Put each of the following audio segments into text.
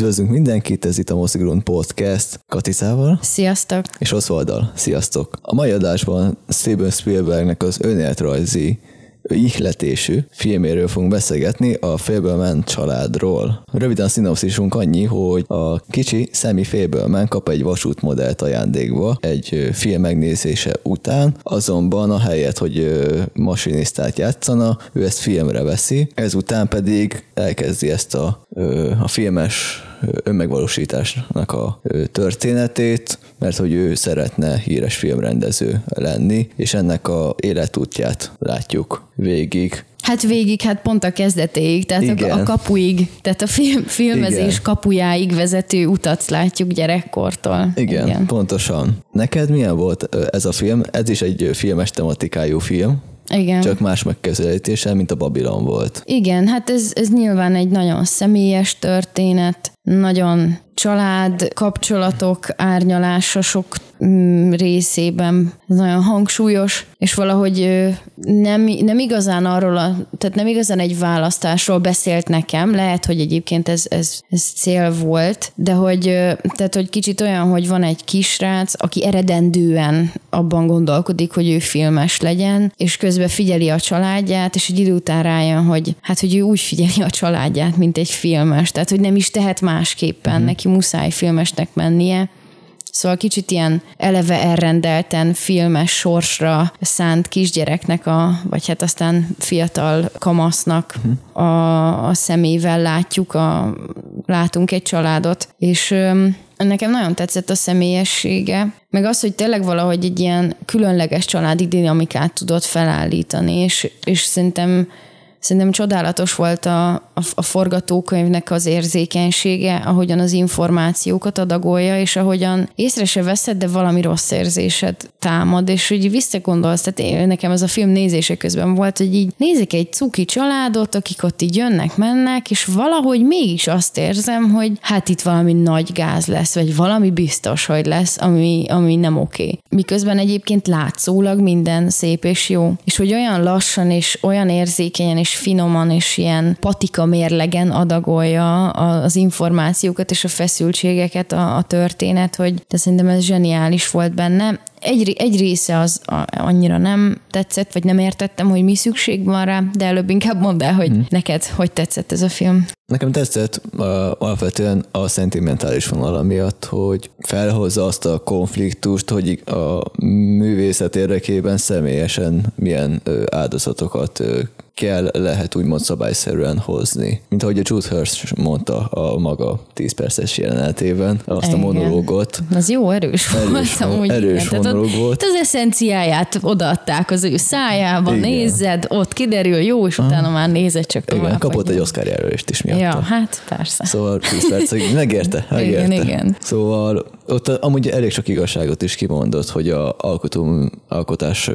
Üdvözlünk mindenkit, ez itt a Mozigrund Podcast Katicával. Sziasztok! És Osvalddal. Sziasztok! A mai adásban Steven Spielbergnek az önéletrajzi ihletésű filméről fogunk beszélgetni, a Fableman családról. Röviden a szinopszisunk annyi, hogy a kicsi Sammy Fableman kap egy vasútmodellt ajándékba egy film megnézése után, azonban a helyet, hogy masinisztát játszana, ő ezt filmre veszi, ezután pedig elkezdi ezt a, a filmes önmegvalósításnak a történetét, mert hogy ő szeretne híres filmrendező lenni, és ennek a életútját látjuk végig. Hát végig, hát pont a kezdetéig, tehát Igen. a kapuig, tehát a film, filmezés Igen. kapujáig vezető utat látjuk gyerekkortól. Igen, Igen, pontosan. Neked milyen volt ez a film? Ez is egy filmes tematikájú film. Igen. Csak más megközelítéssel, mint a Babilon volt. Igen, hát ez, ez nyilván egy nagyon személyes történet, nagyon család, kapcsolatok árnyalása sok részében. Ez nagyon hangsúlyos, és valahogy nem, nem igazán arról, a, tehát nem igazán egy választásról beszélt nekem, lehet, hogy egyébként ez, ez, ez cél volt, de hogy, tehát, hogy kicsit olyan, hogy van egy kisrác, aki eredendően abban gondolkodik, hogy ő filmes legyen, és közben figyeli a családját, és egy idő után rájön, hogy hát, hogy ő úgy figyeli a családját, mint egy filmes, tehát, hogy nem is tehet másképpen, uh-huh. neki muszáj filmesnek mennie, Szóval kicsit ilyen eleve elrendelten filmes sorsra szánt kisgyereknek, a, vagy hát aztán fiatal kamasznak a, a szemével látjuk, a, látunk egy családot, és nekem nagyon tetszett a személyessége, meg az, hogy tényleg valahogy egy ilyen különleges családi dinamikát tudott felállítani, és, és szerintem Szerintem csodálatos volt a, a, a forgatókönyvnek az érzékenysége, ahogyan az információkat adagolja, és ahogyan észre se veszed, de valami rossz érzésed támad, és úgy visszagondolsz, tehát én, nekem ez a film nézése közben volt, hogy így nézek egy cuki családot, akik ott így jönnek, mennek, és valahogy mégis azt érzem, hogy hát itt valami nagy gáz lesz, vagy valami biztos, hogy lesz, ami, ami nem oké. Okay. Miközben egyébként látszólag minden szép és jó. És hogy olyan lassan és olyan érzékenyen és és finoman és ilyen patika mérlegen adagolja az információkat és a feszültségeket a, a történet, hogy de szerintem ez zseniális volt benne egy, egy része az annyira nem tetszett, vagy nem értettem, hogy mi szükség van rá, de előbb inkább mondd el, hogy hmm. neked hogy tetszett ez a film. Nekem tetszett uh, alapvetően a szentimentális vonala miatt, hogy felhozza azt a konfliktust, hogy a művészet érdekében személyesen milyen uh, áldozatokat uh, kell, lehet úgymond szabályszerűen hozni. Mint ahogy a Jude Hirsch mondta a maga 10 perces jelenetében, azt igen. a monológot. Az jó erős, erős volt. Amúgy erős igen. monológ volt. Az eszenciáját odaadták az ő szájába, igen. nézed, ott kiderül, jó, és utána már nézed csak tovább. Igen, kapott egy Oscar jelölést is miatta. Ja, hát persze. Szóval 10 percig megérte, megérte. Igen, igen. Szóval ott amúgy elég sok igazságot is kimondott, hogy a alkotó, alkotás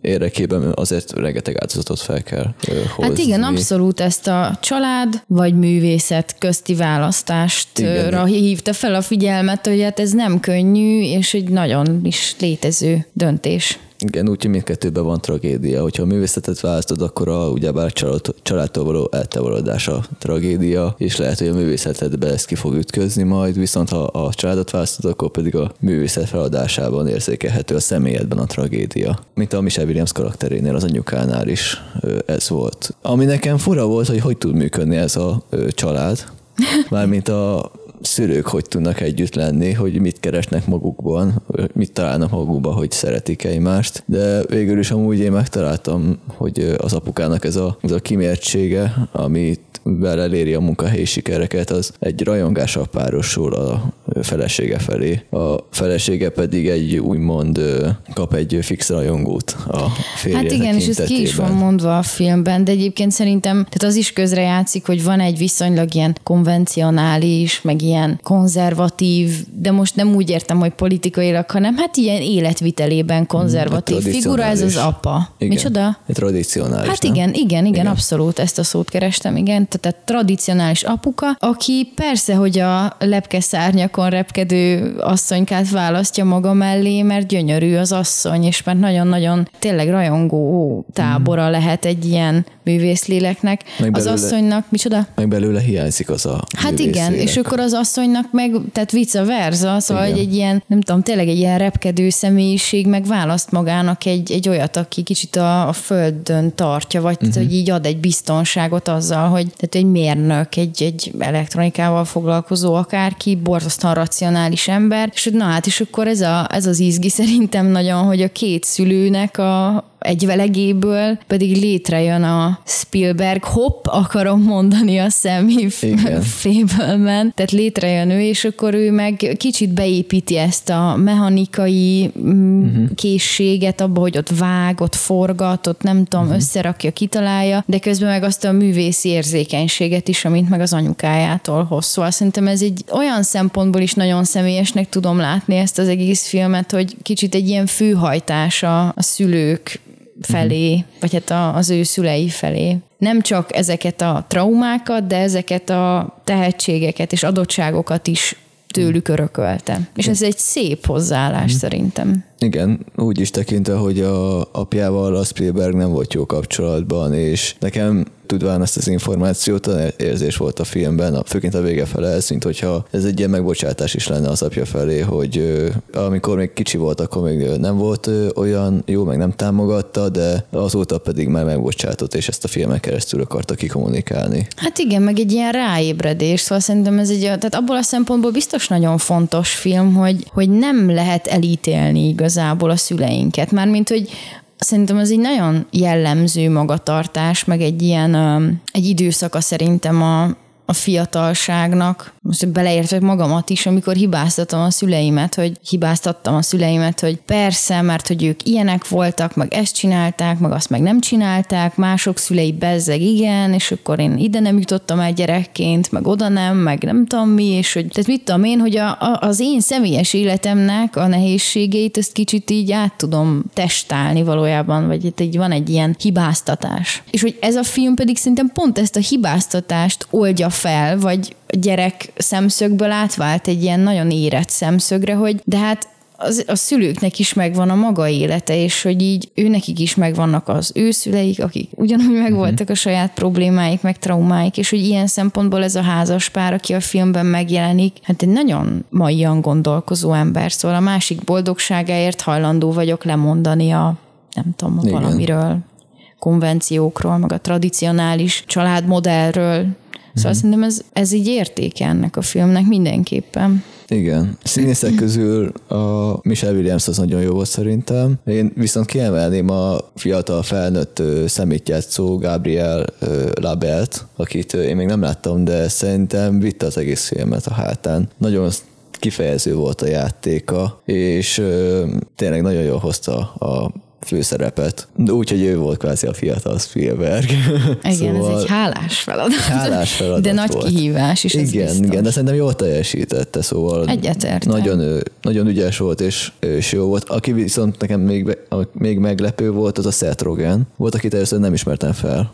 érdekében azért rengeteg áldozatot fel kell hozni. Hát igen, abszolút ezt a család vagy művészet közti választást igen. hívta fel a figyelmet, hogy hát ez nem könnyű, és egy nagyon is létező döntés. Igen, úgyhogy mindkettőben van tragédia. Hogyha a művészetet választod, akkor a, ugyebár a család, családtól való eltávolodás a tragédia, és lehet, hogy a művészetedbe ez ki fog ütközni majd, viszont ha a családot választod, akkor pedig a művészet feladásában érzékelhető a személyedben a tragédia. Mint a Michelle Williams karakterénél, az anyukánál is ez volt. Ami nekem fura volt, hogy hogy tud működni ez a család, Mármint a szülők hogy tudnak együtt lenni, hogy mit keresnek magukban, mit találnak magukban, hogy szeretik egymást, de végül is amúgy én megtaláltam, hogy az apukának ez a, ez a kimértsége, amit vel eléri a munkahelyi sikereket, az egy rajongással párosul a felesége felé. A felesége pedig egy úgymond kap egy fix rajongót a férje Hát igen, és ez ki is van mondva a filmben, de egyébként szerintem tehát az is közrejátszik, hogy van egy viszonylag ilyen konvencionális, meg ilyen konzervatív, de most nem úgy értem, hogy politikailag, hanem hát ilyen életvitelében konzervatív hmm, figura, ez az apa. Igen. Micsoda? Tradicionális, Hát nem? igen, igen, igen, igen, abszolút ezt a szót kerestem, igen. Tehát tradicionális apuka, aki persze, hogy a lepke szárnyakon repkedő asszonykát választja maga mellé, mert gyönyörű az asszony, és mert nagyon-nagyon tényleg rajongó tábora mm. lehet egy ilyen művészléleknek. Meg belőle, az asszonynak, micsoda? Meg belőle hiányzik az a Hát igen, és akkor az asszonynak meg, tehát vice versa, szóval hogy egy ilyen, nem tudom, tényleg egy ilyen repkedő személyiség meg választ magának egy, egy olyat, aki kicsit a, a földön tartja, vagy uh-huh. hogy így ad egy biztonságot azzal, hogy tehát egy mérnök, egy, egy elektronikával foglalkozó akárki, borzasztóan racionális ember, és na hát, és akkor ez, a, ez az izgi szerintem nagyon, hogy a két szülőnek a, egy velegéből pedig létrejön a Spielberg, hopp, akarom mondani a Sammy Fableman, tehát létrejön ő, és akkor ő meg kicsit beépíti ezt a mechanikai uh-huh. készséget abba, hogy ott vág, ott forgat, ott nem tudom, uh-huh. összerakja, kitalálja, de közben meg azt a művészi érzékenységet is, amint meg az anyukájától hoz. Szóval szerintem ez egy olyan szempontból is nagyon személyesnek tudom látni ezt az egész filmet, hogy kicsit egy ilyen főhajtása a szülők felé, uh-huh. vagy hát az ő szülei felé. Nem csak ezeket a traumákat, de ezeket a tehetségeket és adottságokat is tőlük örökölte. És ez egy szép hozzáállás uh-huh. szerintem. Igen, úgy is tekintve, hogy a apjával a Spielberg nem volt jó kapcsolatban, és nekem tudván ezt az információt, érzés volt a filmben, a, főként a vége fele, ez, mint hogyha ez egy ilyen megbocsátás is lenne az apja felé, hogy amikor még kicsi volt, akkor még nem volt olyan jó, meg nem támogatta, de azóta pedig már megbocsátott, és ezt a filmek keresztül akarta kikommunikálni. Hát igen, meg egy ilyen ráébredés, szóval szerintem ez egy, tehát abból a szempontból biztos nagyon fontos film, hogy, hogy nem lehet elítélni igazából a szüleinket, mármint, hogy Szerintem ez egy nagyon jellemző magatartás, meg egy ilyen egy időszaka szerintem a, a fiatalságnak, most beleértek magamat is, amikor hibáztatom a szüleimet, hogy hibáztattam a szüleimet, hogy persze, mert hogy ők ilyenek voltak, meg ezt csinálták, meg azt meg nem csinálták, mások szülei bezzeg igen, és akkor én ide nem jutottam el gyerekként, meg oda nem, meg nem tudom mi, és hogy, tehát mit tudom én, hogy a, a, az én személyes életemnek a nehézségeit ezt kicsit így át tudom testálni valójában, vagy itt egy, van egy ilyen hibáztatás. És hogy ez a film pedig szerintem pont ezt a hibáztatást oldja fel, vagy gyerek szemszögből átvált egy ilyen nagyon érett szemszögre, hogy de hát az, a szülőknek is megvan a maga élete, és hogy így őnekik is megvannak az ő szüleik, akik ugyanúgy megvoltak mhm. a saját problémáik, meg traumáik, és hogy ilyen szempontból ez a házas pár, aki a filmben megjelenik, hát egy nagyon maian gondolkozó ember, szóval a másik boldogságáért hajlandó vagyok lemondani a nem tudom, Igen. valamiről, konvenciókról, meg a tradicionális családmodellről, Szóval mm-hmm. szerintem ez, ez így értéke ennek a filmnek mindenképpen. Igen. Színészek közül a Michelle Williams az nagyon jó volt szerintem. Én viszont kiemelném a fiatal felnőtt szemétjátszó Gabriel Labelt, akit én még nem láttam, de szerintem vitte az egész filmet a hátán. Nagyon kifejező volt a játéka, és tényleg nagyon jól hozta a főszerepet. De úgy, hogy ő volt kvázi a fiatal Spielberg. Igen, szóval ez egy hálás feladat. Hálás feladat De nagy volt. kihívás is. Igen, igen, de szerintem jól teljesítette, szóval Egyetértem. Nagyon, nagyon ügyes volt, és, és jó volt. Aki viszont nekem még, még meglepő volt, az a Seth Rogen. Volt, akit először nem ismertem fel.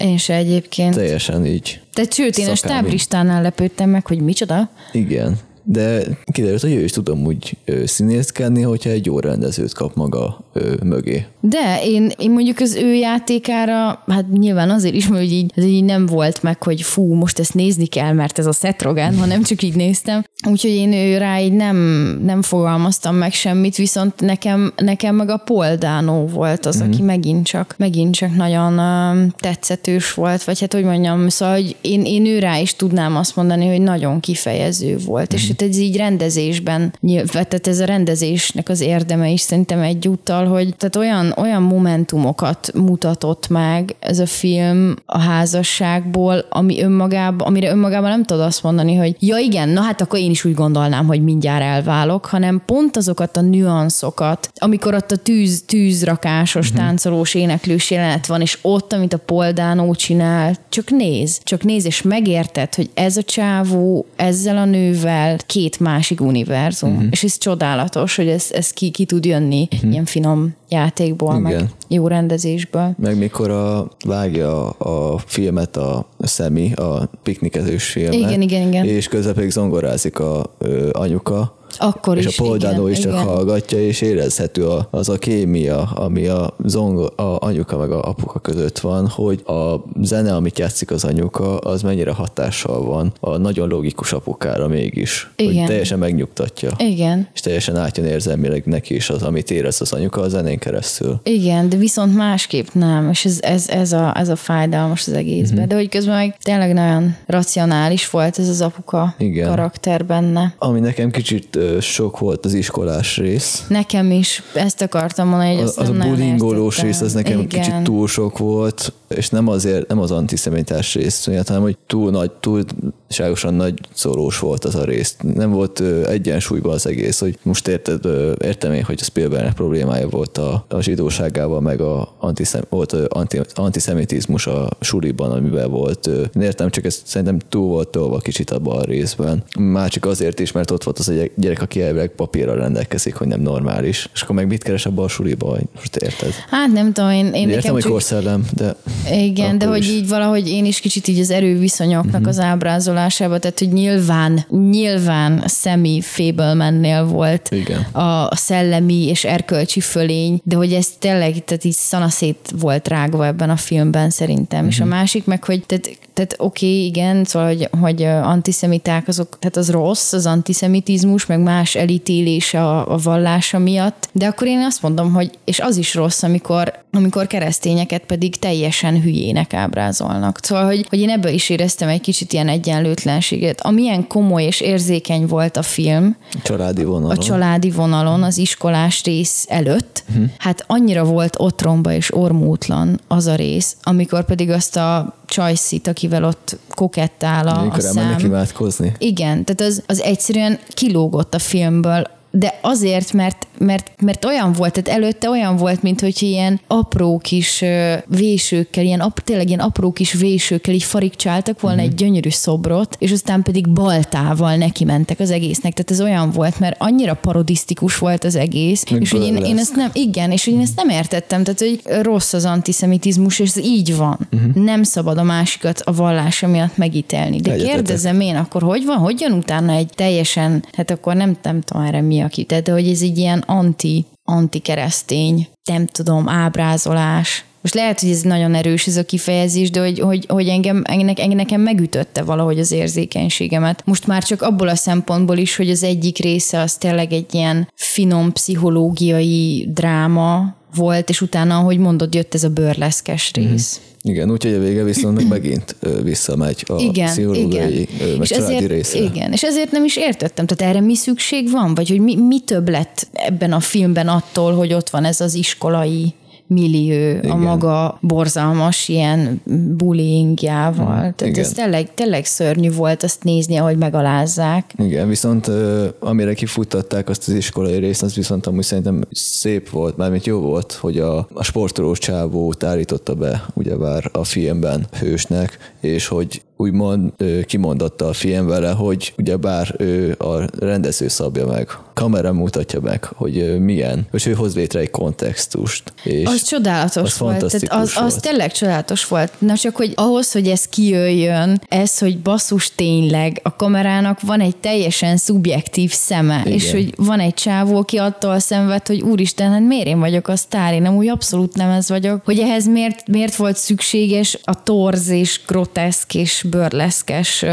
Én se egyébként. Teljesen így. Tehát sőt, én a stáblistánál lepődtem meg, hogy micsoda. Igen de kiderült, hogy ő is tudom úgy színészkedni, hogyha egy jó rendezőt kap maga mögé. De én, én mondjuk az ő játékára, hát nyilván azért is, hogy így, ez így nem volt meg, hogy fú, most ezt nézni kell, mert ez a Seth Rogen, hanem csak így néztem. Úgyhogy én ő rá így nem, nem fogalmaztam meg semmit, viszont nekem, nekem meg a Paul Dano volt az, mm-hmm. aki megint csak, megint csak nagyon uh, tetszetős volt, vagy hát hogy mondjam, szóval hogy én, én ő rá is tudnám azt mondani, hogy nagyon kifejező volt, mm-hmm. és hát ez így rendezésben, tehát ez a rendezésnek az érdeme is szerintem egyúttal, hogy tehát olyan, olyan momentumokat mutatott meg ez a film a házasságból, ami önmagában, amire önmagában nem tudod azt mondani, hogy ja igen, na hát akkor én is úgy gondolnám, hogy mindjárt elválok, hanem pont azokat a nüanszokat, amikor ott a tűz, tűzrakásos, uh-huh. táncolós, éneklős jelenet van, és ott, amit a Poldánó csinál, csak néz, csak néz, és megérted, hogy ez a csávó ezzel a nővel két másik univerzum. Uh-huh. És ez csodálatos, hogy ez, ez ki, ki tud jönni uh-huh. ilyen finom játékból, Igen. meg jó rendezésből. Meg mikor a, vágja a filmet a Szemi, a piknikezős filmet. Igen, igen, igen. És közben pedig zongorázik a ö, anyuka, akkor és is, a Poldánó igen, is csak igen. hallgatja, és érezhető a, az a kémia, ami a, zongor, a anyuka meg a apuka között van, hogy a zene, amit játszik az anyuka, az mennyire hatással van a nagyon logikus apukára mégis. Igen. Hogy teljesen megnyugtatja. Igen. És teljesen átjön érzelmileg neki is az, amit érez az anyuka a zenén keresztül. Igen, de viszont másképp nem, és ez, ez, ez, a, ez a fájdalmas az egészben. Uh-huh. De hogy közben meg tényleg nagyon racionális volt ez az apuka Igen. karakter benne. Ami nekem kicsit sok volt az iskolás rész. Nekem is ezt akartam mondani, hogy ezt az a nem nagyon bulingolós rész, az nekem Igen. kicsit túl sok volt, és nem azért, nem az antiszemitás rész hanem hogy túl nagy, túlságosan nagy szorós volt az a rész. Nem volt egyensúlyban az egész, hogy most érted, értem én, hogy a Spielbergnek problémája volt a, a zsidóságával, meg a antiszem, volt ö, anti, antiszemitizmus a suliban, amiben volt. Én értem, csak ez szerintem túl volt tolva kicsit abban a részben. Már csak azért is, mert ott volt az egy gyerek, aki elvileg papírra rendelkezik, hogy nem normális. És akkor meg mit keres abban a suliban, hogy most érted? Hát nem tudom, én, én Értem, nekem hogy csak... korszellem, de Igen, de hogy is. Így valahogy én is kicsit így az erőviszonyoknak uh-huh. az ábrázolásába, tehát hogy nyilván, nyilván Szemi Fablemannél volt Igen. a szellemi és erkölcsi fölény, de hogy ez tényleg, tehát így szanaszét volt rágva ebben a filmben szerintem. Uh-huh. És a Mhm. másik meg, hogy tehát, tehát oké, okay, igen, szóval, hogy, hogy antiszemiták azok, tehát az rossz, az antiszemitizmus, meg más elítélése a, a vallása miatt, de akkor én azt mondom, hogy, és az is rossz, amikor, amikor keresztényeket pedig teljesen hülyének ábrázolnak. Szóval, hogy, hogy én ebből is éreztem egy kicsit ilyen egyenlőtlenséget. Amilyen komoly és érzékeny volt a film, családi vonalon. a családi vonalon az iskolás rész előtt, uh-huh. hát annyira volt otromba és ormótlan az a rész, amikor pedig azt a csajszit, akivel ott kokettál a, a Amikor elmennek szám. imádkozni. Igen, tehát az, az egyszerűen kilógott a filmből, de azért, mert, mert, mert olyan volt, tehát előtte olyan volt, mint hogy ilyen apró kis vésőkkel, ilyen, ap, tényleg ilyen apró kis vésőkkel így farigcsáltak volna Mhm. egy gyönyörű szobrot, és aztán pedig baltával neki mentek az egésznek. Tehát ez olyan volt, mert annyira parodisztikus volt az egész, Meg és hogy én, én ezt nem, igen, és hogy én ezt nem értettem, tehát hogy rossz az antiszemitizmus, és ez így van. Uh-huh. Nem szabad a másikat a vallása miatt megítélni. De Egyetetek. kérdezem én, akkor hogy van? Hogy jön utána egy teljesen, hát akkor nem, nem tudom erre mi a ki, tehát hogy ez egy ilyen anti, anti-keresztény, nem tudom, ábrázolás. Most lehet, hogy ez nagyon erős ez a kifejezés, de hogy, hogy, hogy engem, engem, nekem megütötte valahogy az érzékenységemet. Most már csak abból a szempontból is, hogy az egyik része az tényleg egy ilyen finom pszichológiai dráma volt, és utána, ahogy mondod, jött ez a bőrleszkes rész. Igen, úgyhogy a vége viszont meg megint visszamegy a igen, pszichológiai, igen. és ezért, részre. igen, és ezért nem is értettem. Tehát erre mi szükség van? Vagy hogy mi, mi több lett ebben a filmben attól, hogy ott van ez az iskolai millió a maga borzalmas ilyen bullyingjával. Tehát igen. ez tényleg, tényleg szörnyű volt azt nézni, ahogy megalázzák. Igen, viszont amire kifuttatták azt az iskolai részt, az viszont amúgy szerintem szép volt, mármint jó volt, hogy a, a sportolós csávót állította be ugyebár a filmben hősnek, és hogy úgymond kimondotta a film vele, hogy ugyebár ő a rendező szabja meg, kamera mutatja meg, hogy milyen, és ő hoz létre egy kontextust. És Az csodálatos az volt. Tehát az volt. tényleg csodálatos volt. Na csak, hogy ahhoz, hogy ez kijöjjön, ez, hogy basszus tényleg, a kamerának van egy teljesen szubjektív szeme, Igen. és hogy van egy csávó, aki attól szenved, hogy úristen, hát miért én vagyok a sztár, én amúgy abszolút nem ez vagyok. Hogy ehhez miért, miért volt szükséges a torz és groteszk és bőrleszkes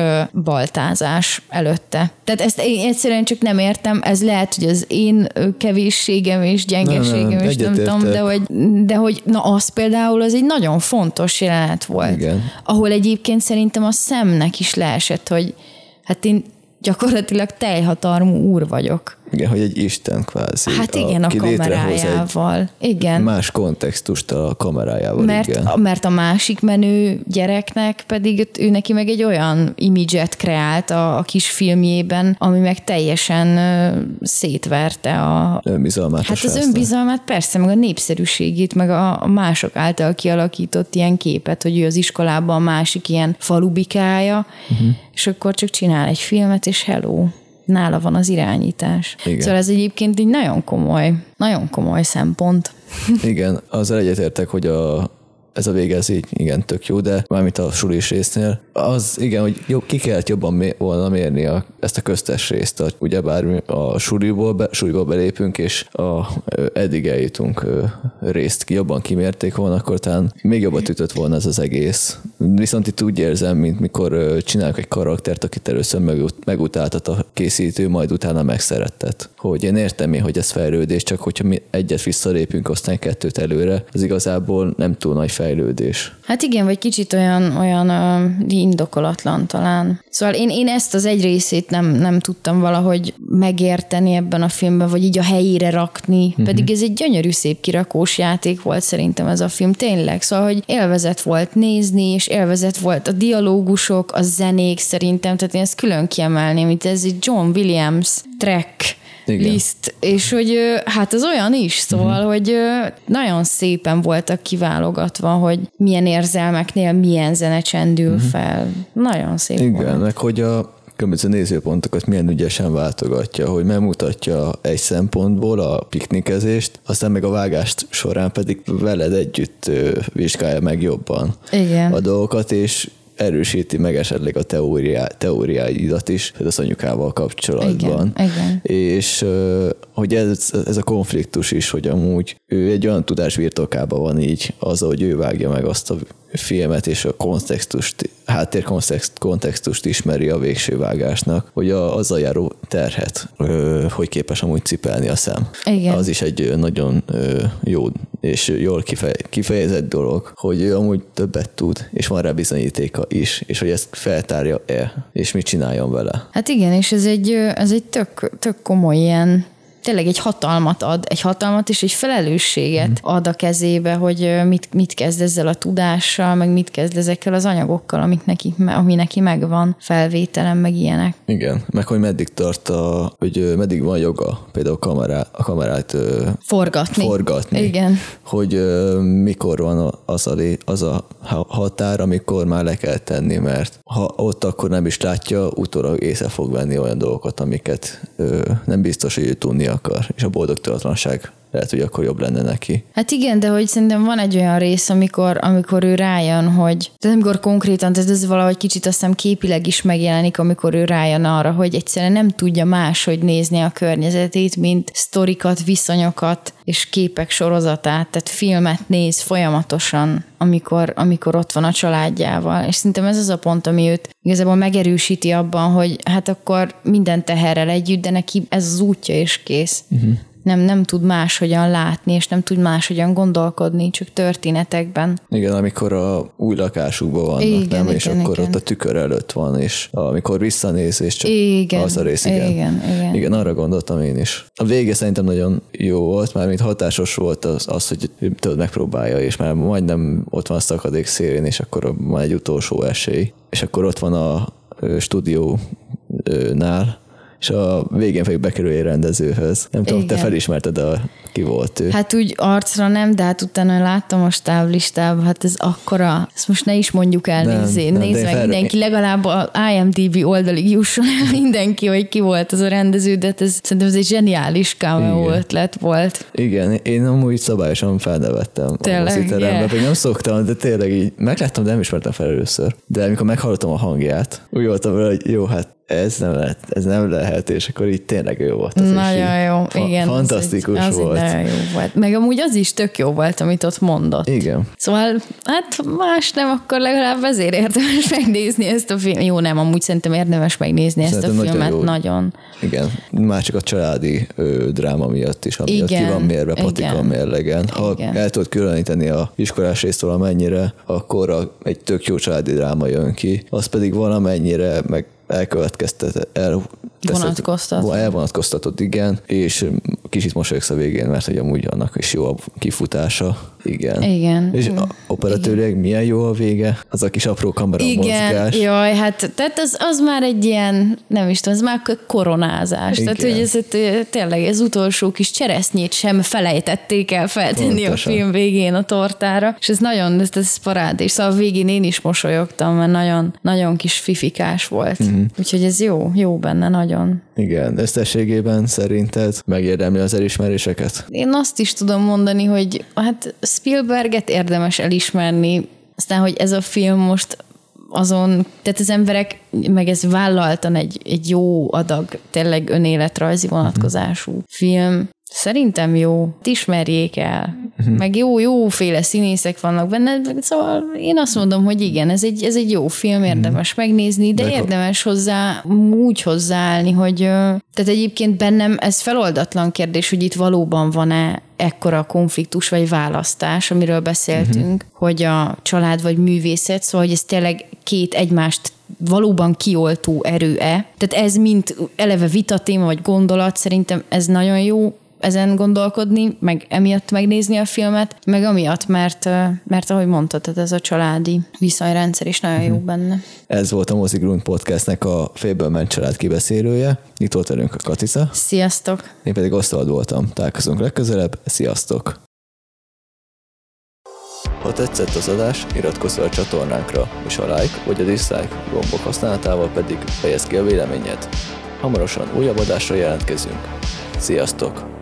baltázás előtte. Tehát ezt én egyszerűen csak nem értem, ez lehet, hogy az én kevésségem és gyengeségem, Nem, nem, és nem tudom, de hogy, de hogy na az például az egy nagyon fontos jelenet volt. Igen. Ahol egyébként szerintem a szemnek is leesett, hogy hát én gyakorlatilag teljhatalmú úr vagyok. Igen, hogy egy isten kvázi. Hát igen, a egy kamerájával. Igen. más kontextust a kamerájával, Mert, igen. a, mert a másik menő gyereknek pedig ő neki meg egy olyan imidzset kreált a, a kis filmjében, ami meg teljesen szétverte a, Önbizalmát a Hát az önbizalmát persze, meg a népszerűségét, meg a, a mások által kialakított ilyen képet, hogy ő az iskolában a másik ilyen falubikája, uh-huh. és akkor csak csinál egy filmet, és hello. Nála van az irányítás. Igen. Szóval ez egyébként egy nagyon komoly, nagyon komoly szempont. Igen, azzal egyetértek, hogy a, ez a vége, ez így igen, tök jó, de mármint a sulis résznél, az igen, hogy jobb, ki kellett jobban volna mérni a, ezt a köztes részt, a, ugyebár a suliból, be, suliból belépünk, és a, eddig eljutunk részt jobban kimérték volna, akkor talán még jobban ütött volna ez az egész. Viszont itt úgy érzem, mint mikor csinálok egy karaktert, akit először megut, megutáltat a készítő, majd utána megszerettet. Hogy én értem én, hogy ez fejlődés, csak hogyha mi egyet visszalépünk, aztán kettőt előre, az igazából nem túl nagy fejlődés. Hát igen, vagy kicsit olyan, olyan uh, indokolatlan talán. Szóval én, én ezt az egy részét nem, nem tudtam valahogy megérteni ebben a filmben, vagy így a helyére rakni, uh-huh. pedig ez egy gyönyörű szép kirakós játék volt szerintem ez a film, tényleg. Szóval, hogy élvezet volt nézni, és élvezet volt a dialógusok, a zenék szerintem, tehát én ezt külön kiemelném, itt ez egy John Williams track, Igen. list, és hogy hát az olyan is, szóval, uh-huh. hogy nagyon szépen voltak kiválogatva, hogy milyen érzelmeknél milyen zene csendül uh-huh. fel. Nagyon szép Igen, volt. meg hogy a különböző nézőpontokat milyen ügyesen váltogatja, hogy megmutatja egy szempontból a piknikezést, aztán meg a vágást során pedig veled együtt vizsgálja meg jobban Igen. a dolgokat, és erősíti meg esetleg a teóriá, teóriáidat is az anyukával kapcsolatban. Igen, igen. És hogy ez, ez a konfliktus is, hogy amúgy ő egy olyan tudás birtokában van így, az, hogy ő vágja meg azt a filmet, és a kontextust, háttérkontextust kontextust ismeri a végső vágásnak, hogy a, azzal járó terhet, hogy képes amúgy cipelni a szem. Igen. Az is egy nagyon jó és jól kifej, kifejezett dolog, hogy ő amúgy többet tud, és van rá bizonyítéka is, és hogy ezt feltárja-e, és mit csináljon vele. Hát igen, és ez egy, ez egy tök, tök komoly ilyen tényleg egy hatalmat ad, egy hatalmat és egy felelősséget Mhm. ad a kezébe, hogy mit, mit kezd ezzel a tudással, meg mit kezd ezekkel az anyagokkal, amik neki, ami neki megvan, felvételem, meg ilyenek. Igen, meg hogy meddig tart a, hogy meddig van joga például a, kamerá, a kamerát Forgatni. forgatni. Igen. Hogy mikor van az a, az a ha- határ, amikor már le kell tenni, mert ha ott akkor nem is látja, utólag észre fog venni olyan dolgokat, amiket nem biztos, hogy ő tudni akar, és a boldogtalanság lehet, hogy akkor jobb lenne neki. Hát igen, de hogy szerintem van egy olyan rész, amikor, amikor ő rájön, hogy tehát amikor konkrétan, tehát ez valahogy kicsit azt hiszem képileg is megjelenik, amikor ő rájön arra, hogy egyszerűen nem tudja máshogy nézni a környezetét, mint sztorikat, viszonyokat és képek sorozatát, tehát filmet néz folyamatosan, amikor, amikor ott van a családjával. És szerintem ez az a pont, ami őt igazából megerősíti abban, hogy hát akkor minden teherrel együtt, de neki ez az útja és kész. Uh-huh nem, nem tud máshogyan látni, és nem tud máshogyan gondolkodni, csak történetekben. Igen, amikor a új lakásukban vannak, Igen, nem? és igen, akkor igen. ott a tükör előtt van, és amikor visszanéz, és csak Igen, az a rész, igen. igen, igen. igen, arra gondoltam én is. A vége szerintem nagyon jó volt, már mint hatásos volt az, az hogy tudod megpróbálja, és már majdnem ott van a szakadék szélén, és akkor van egy utolsó esély. És akkor ott van a stúdiónál, és a végén pedig bekerül egy rendezőhöz. Nem tudom, te Igen. felismerted, a, ki volt ő. Hát úgy arcra nem, de hát utána láttam a stáblistában, hát ez akkora, ezt most ne is mondjuk el, Nem, nézzé, nem, nézd meg fel- mindenki, legalább a IMDB oldalig jusson el mindenki, hogy ki volt az a rendező, de hát ez, szerintem ez egy zseniális cameo ötlet volt. Igen, én amúgy szabályosan felnevettem Tényleg, a moziterembe, yeah. pedig nem szoktam, de tényleg így megláttam, de nem ismertem fel először. De amikor meghallottam a hangját, úgy voltam vele, hogy jó, hát ez nem lehet, ez nem lehet, és akkor így tényleg jó volt. Az, Nagyon jó, fa- igen. az Fantasztikus egy, az volt. Nagyon jó volt. Meg amúgy az is tök jó volt, amit ott mondott. Igen. Szóval, hát más nem, akkor legalább ezért érdemes megnézni ezt a filmet. Jó, nem, amúgy szerintem érdemes megnézni ezt Szerintem a nagyon filmet, jó. nagyon. Igen, már csak a családi ö, dráma miatt is, amiatt Igen, ki van mérve patika mérlegen. Ha Igen. el tudod különíteni a iskolás részt valamennyire, akkor a, egy tök jó családi dráma jön ki, az pedig valamennyire meg elkövetkeztet, el, Vonatkoztat. elvonatkoztatott, igen, és kicsit mosolyogsz a végén, mert hogy amúgy annak is jó a kifutása. Igen. Igen. És a, operatőrileg milyen jó a vége? Az a kis apró kamera Igen, mozgás. jaj, hát tehát az, az már egy ilyen, nem is tudom, ez már koronázás. Igen. Tehát, hogy ez tényleg ez utolsó kis cseresznyét sem felejtették el feltenni Pontosan. a film végén a tortára, és ez nagyon, ez, ez parád, és szóval a végén én is mosolyogtam, mert nagyon, nagyon kis fifikás volt. Mhm. Uh-huh. Úgyhogy ez jó, jó benne nagyon. Igen, összességében szerinted megérdemli az elismeréseket? Én azt is tudom mondani, hogy hát Spielberget érdemes elismerni, aztán, hogy ez a film most azon, tehát az emberek, meg ez vállaltan egy, egy jó adag, tényleg önéletrajzi vonatkozású film. Szerintem jó, ismerjék el. Meg jó, jóféle színészek vannak benne, szóval én azt mondom, hogy igen, ez egy, ez egy jó film, érdemes megnézni, de De érdemes hozzá úgy hozzáállni, hogy tehát egyébként bennem ez feloldatlan kérdés, hogy itt valóban van-e ekkora konfliktus vagy választás, amiről beszéltünk, uh-huh. hogy a család vagy művészet, szóval hogy ez tényleg két egymást valóban kioltó erő-e. Tehát ez mint eleve vitatéma vagy gondolat, szerintem ez nagyon jó ezen gondolkodni, meg emiatt megnézni a filmet, meg amiatt, mert, mert ahogy mondtad, tehát ez a családi viszonyrendszer is nagyon jó benne. Ez volt a Mozigrund Podcastnek a Félből ment család kibeszélője. Itt volt velünk a Katica. Sziasztok! Én pedig Osztald voltam. Találkozunk legközelebb. Sziasztok! Ha tetszett az adás, iratkozz fel a csatornánkra, és a like vagy a dislike gombok használatával pedig fejezd ki a véleményed. Hamarosan újabb adásra jelentkezünk. Sziasztok!